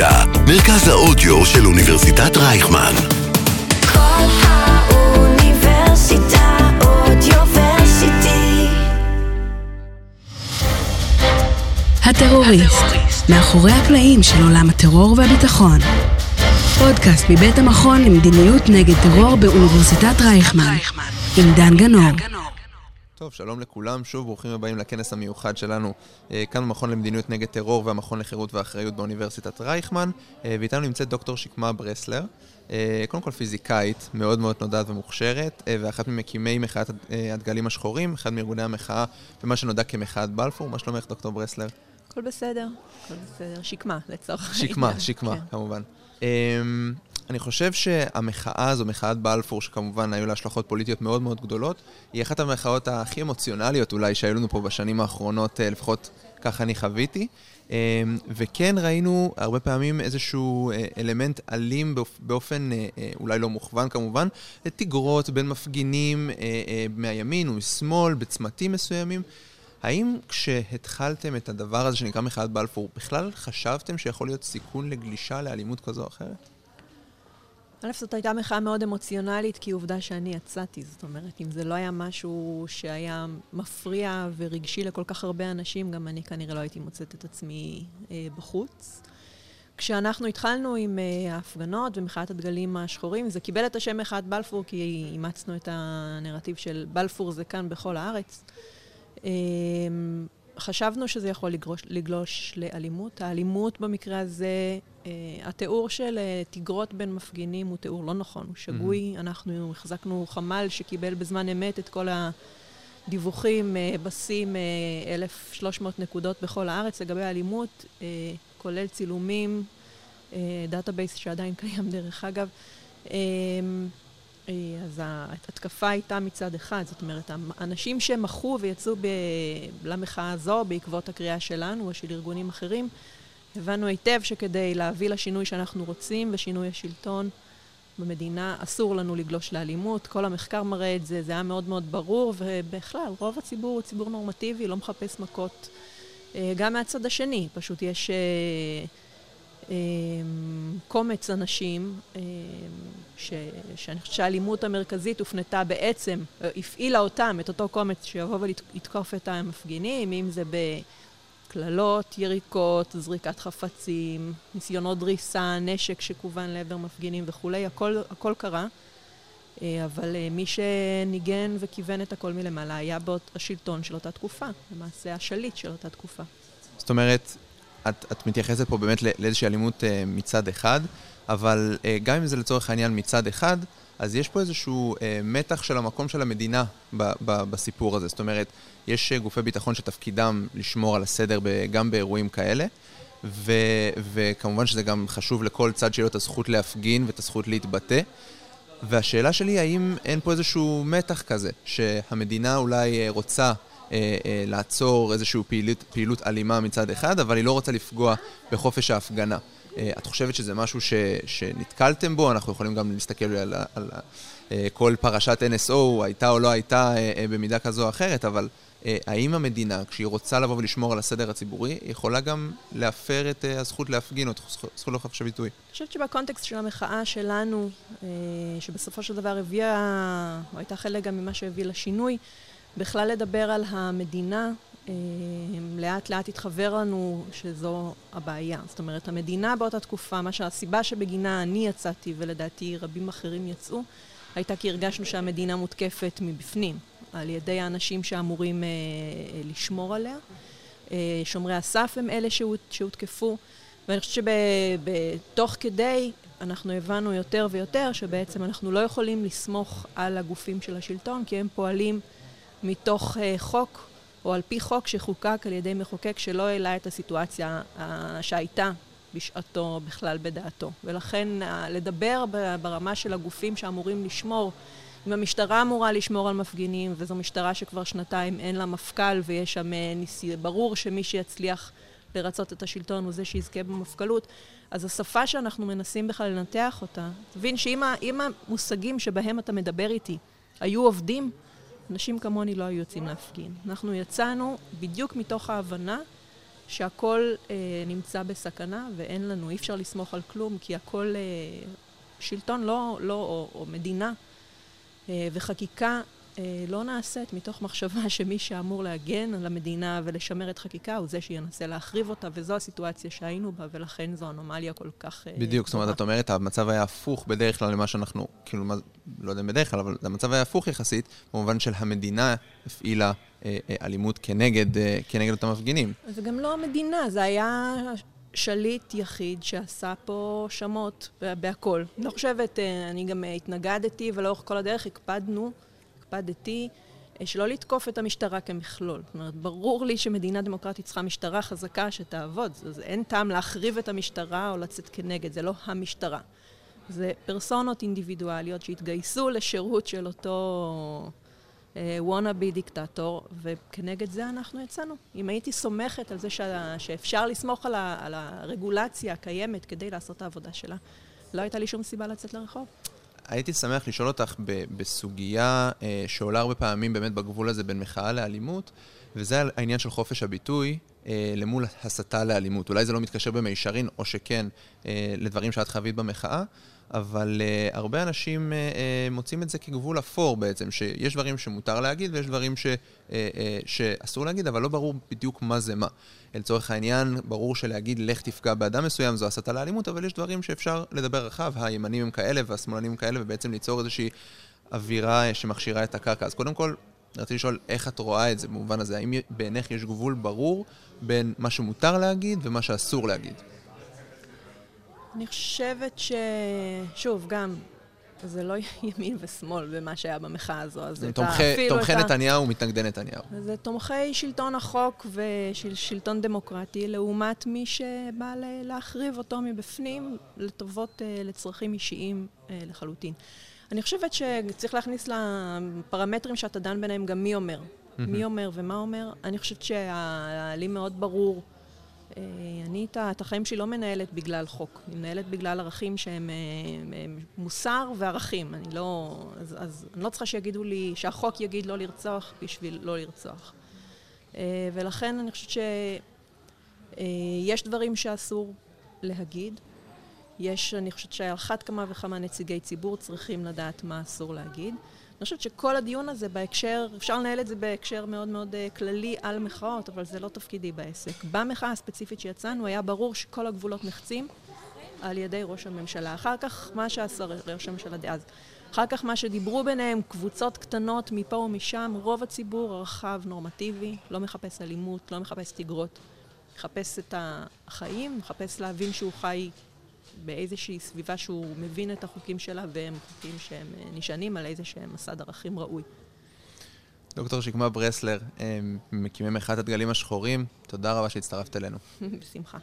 אוניברסיטה, מרכז האודיו של אוניברסיטת רייכמן. כל האוניברסיטה אודיוורסיטי. הטרוריסט, מאחורי הקלעים של עולם הטרור והביטחון. פודקאסט מבית המכון למדיניות נגד טרור באוניברסיטת רייכמן, עם דן גנור. טוב, שלום לכולם, שוב ברוכים הבאים לכנס המיוחד שלנו אה, כאן במכון למדיניות נגד טרור והמכון לחירות ואחריות באוניברסיטת רייכמן. אה, ואיתנו נמצאת דוקטור שקמה ברסלר, אה, קודם כל פיזיקאית מאוד מאוד נודעת ומוכשרת ואחת ממקימי מחאת הדגלים השחורים, אחד מארגוני המחאה ומה שנודע כמחאת בלפור, מה שלומך דוקטור ברסלר? הכל בסדר, הכל בסדר, שקמה לצורך שקמה, שקמה, כן. כמובן. אני חושב שהמחאה הזו, מחאת בלפור, שכמובן היו לה השלכות פוליטיות מאוד מאוד גדולות, היא אחת המחאות הכי אמוציונליות אולי שהיו לנו פה בשנים האחרונות, אה, לפחות ככה אני חוויתי. אמ, וכן ראינו הרבה פעמים איזשהו אה, אלמנט אלים באופן אה, אולי לא מוכוון כמובן, תגרות בין מפגינים מהימין ומשמאל, בצמתים מסוימים. האם כשהתחלתם את הדבר הזה שנקרא מחאת בלפור, בכלל חשבתם שיכול להיות סיכון לגלישה לאלימות כזו או אחרת? א', זאת הייתה מחאה מאוד אמוציונלית, כי עובדה שאני יצאתי. זאת אומרת, אם זה לא היה משהו שהיה מפריע ורגשי לכל כך הרבה אנשים, גם אני כנראה לא הייתי מוצאת את עצמי אה, בחוץ. כשאנחנו התחלנו עם אה, ההפגנות ומחאת הדגלים השחורים, זה קיבל את השם מחאת בלפור, כי אימצנו את הנרטיב של בלפור זה כאן בכל הארץ. אה, חשבנו שזה יכול לגלוש, לגלוש לאלימות. האלימות במקרה הזה, אה, התיאור של אה, תגרות בין מפגינים הוא תיאור לא נכון, הוא שגוי. Mm-hmm. אנחנו החזקנו חמ"ל שקיבל בזמן אמת את כל הדיווחים, אה, בסים, אה, 1,300 נקודות בכל הארץ לגבי האלימות, אה, כולל צילומים, אה, database שעדיין קיים דרך אגב. אה, אז ההתקפה הייתה מצד אחד, זאת אומרת, האנשים שמחו ויצאו ב... למחאה הזו בעקבות הקריאה שלנו או של ארגונים אחרים, הבנו היטב שכדי להביא לשינוי שאנחנו רוצים ושינוי השלטון במדינה, אסור לנו לגלוש לאלימות. כל המחקר מראה את זה, זה היה מאוד מאוד ברור, ובכלל, רוב הציבור הוא ציבור נורמטיבי, לא מחפש מכות. אה, גם מהצד השני, פשוט יש... אה, קומץ אנשים, ש, שאני חושבת שהאלימות המרכזית הופנתה בעצם, הפעילה אותם, את אותו קומץ שיבוא ולתקוף את המפגינים, אם זה בקללות, יריקות, זריקת חפצים, ניסיונות דריסה, נשק שכוון לעבר מפגינים וכולי, הכל, הכל קרה. אה, אבל אה, מי שניגן וכיוון את הכל מלמעלה היה באות השלטון של אותה תקופה, למעשה השליט של אותה תקופה. זאת אומרת, את, את מתייחסת פה באמת לאיזושהי אלימות מצד אחד, אבל uh, גם אם זה לצורך העניין מצד אחד, אז יש פה איזשהו uh, מתח של המקום של המדינה ב, ב, בסיפור הזה. זאת אומרת, יש uh, גופי ביטחון שתפקידם לשמור על הסדר ב, גם באירועים כאלה, ו, וכמובן שזה גם חשוב לכל צד שיהיה לו את הזכות להפגין ואת הזכות להתבטא. והשאלה שלי, האם אין פה איזשהו מתח כזה, שהמדינה אולי רוצה אה, אה, לעצור איזושהי פעילות, פעילות אלימה מצד אחד, אבל היא לא רוצה לפגוע בחופש ההפגנה. אה, את חושבת שזה משהו ש, שנתקלתם בו? אנחנו יכולים גם להסתכל על, על, על כל פרשת NSO, הייתה או לא הייתה במידה כזו או אחרת, אבל האם המדינה, כשהיא רוצה לבוא ולשמור על הסדר הציבורי, יכולה גם להפר את הזכות להפגין או את זכות לחופש הביטוי? אני חושבת שבקונטקסט של המחאה שלנו, שבסופו של דבר הביאה, או הייתה חלק גם ממה שהביא לשינוי, בכלל לדבר על המדינה, אה, לאט לאט התחבר לנו שזו הבעיה. זאת אומרת, המדינה באותה תקופה, מה שהסיבה שבגינה אני יצאתי, ולדעתי רבים אחרים יצאו, הייתה כי הרגשנו שהמדינה מותקפת מבפנים, על ידי האנשים שאמורים אה, לשמור עליה. אה, שומרי הסף הם אלה שהות, שהותקפו, ואני חושבת שבתוך כדי אנחנו הבנו יותר ויותר שבעצם אנחנו לא יכולים לסמוך על הגופים של השלטון, כי הם פועלים מתוך uh, חוק, או על פי חוק שחוקק על ידי מחוקק שלא העלה את הסיטואציה uh, שהייתה בשעתו בכלל בדעתו. ולכן uh, לדבר ברמה של הגופים שאמורים לשמור, אם המשטרה אמורה לשמור על מפגינים, וזו משטרה שכבר שנתיים אין לה מפכ"ל ויש שם ניסי... ברור שמי שיצליח לרצות את השלטון הוא זה שיזכה במפכ"לות, אז השפה שאנחנו מנסים בכלל לנתח אותה, תבין שאם המושגים שבהם אתה מדבר איתי היו עובדים, אנשים כמוני לא היו יוצאים להפגין. אנחנו יצאנו בדיוק מתוך ההבנה שהכל אה, נמצא בסכנה ואין לנו, אי אפשר לסמוך על כלום, כי הכל אה, שלטון לא, לא, או, או מדינה אה, וחקיקה לא נעשית מתוך מחשבה שמי שאמור להגן על המדינה ולשמר את חקיקה הוא זה שינסה להחריב אותה, וזו הסיטואציה שהיינו בה, ולכן זו אנומליה כל כך... אה, בדיוק, זאת אומרת. את אומרת, המצב היה הפוך בדרך כלל למה שאנחנו, כאילו, מה, לא יודע אם בדרך כלל, אבל המצב היה הפוך יחסית, במובן של המדינה הפעילה אה, אה, אלימות כנגד, אה, כנגד אותם מפגינים. זה גם לא המדינה, זה היה שליט יחיד שעשה פה שמות בהכל. אני לא חושבת, אה, אני גם אה, התנגדתי, ולאורך כל הדרך הקפדנו, הקפדתי, אה, שלא לתקוף את המשטרה כמכלול. זאת אומרת, ברור לי שמדינה דמוקרטית צריכה משטרה חזקה שתעבוד, אז אין טעם להחריב את המשטרה או לצאת כנגד, זה לא המשטרה. זה פרסונות אינדיבידואליות שהתגייסו לשירות של אותו וואנאבי דיקטטור, וכנגד זה אנחנו יצאנו. אם הייתי סומכת על זה שה, שאפשר לסמוך על, ה, על הרגולציה הקיימת כדי לעשות את העבודה שלה, לא הייתה לי שום סיבה לצאת לרחוב. הייתי שמח לשאול אותך בסוגיה אה, שעולה הרבה פעמים באמת בגבול הזה בין מחאה לאלימות, וזה העניין של חופש הביטוי אה, למול הסתה לאלימות. אולי זה לא מתקשר במישרין, או שכן, אה, לדברים שאת חווית במחאה, אבל אה, הרבה אנשים אה, אה, מוצאים את זה כגבול אפור בעצם, שיש דברים שמותר להגיד ויש דברים ש, אה, אה, שאסור להגיד, אבל לא ברור בדיוק מה זה מה. לצורך העניין, ברור שלהגיד לך תפגע באדם מסוים זו הסתה לאלימות, אבל יש דברים שאפשר לדבר רחב, הימנים הם כאלה והשמאלנים הם כאלה, ובעצם ליצור איזושהי אווירה שמכשירה את הקרקע. אז קודם כל, רציתי לשאול איך את רואה את זה במובן הזה, האם בעיניך יש גבול ברור בין מה שמותר להגיד ומה שאסור להגיד? אני חושבת ש... שוב, גם, זה לא ימין ושמאל במה שהיה במחאה הזו, אז את ה- תומכי, אפילו תומכי נתניהו ומתנגדי נתניהו. זה תומכי שלטון החוק ושלטון דמוקרטי, לעומת מי שבא להחריב אותו מבפנים לטובות, אה, לצרכים אישיים אה, לחלוטין. אני חושבת שצריך להכניס לפרמטרים שאתה דן ביניהם גם מי אומר. מי אומר ומה אומר. אני חושבת שלי מאוד ברור. אה, אני את החיים שלי לא מנהלת בגלל חוק, אני מנהלת בגלל ערכים שהם אה, מוסר וערכים. אני לא... אז, אז אני לא צריכה שיגידו לי, שהחוק יגיד לא לרצוח בשביל לא לרצוח. אה, ולכן אני חושבת שיש דברים שאסור להגיד. יש, אני חושבת שעל אחת כמה וכמה נציגי ציבור צריכים לדעת מה אסור להגיד. אני חושבת שכל הדיון הזה בהקשר, אפשר לנהל את זה בהקשר מאוד מאוד אה, כללי על מחאות, אבל זה לא תפקידי בעסק. במחאה הספציפית שיצאנו היה ברור שכל הגבולות נחצים על ידי ראש הממשלה. אחר כך, מה שעשה ראש הממשלה דאז. אחר כך מה שדיברו ביניהם, קבוצות קטנות מפה ומשם, רוב הציבור הרחב, נורמטיבי, לא מחפש אלימות, לא מחפש תגרות. מחפש את החיים, מחפש להבין שהוא חי באיזושהי סביבה שהוא מבין את החוקים שלה, והם חוקים שהם אה, נשענים על איזה שהם מסד ערכים ראוי. דוקטור שקמה ברסלר, אה, מקימי מחאת הדגלים השחורים, תודה רבה שהצטרפת אלינו. בשמחה.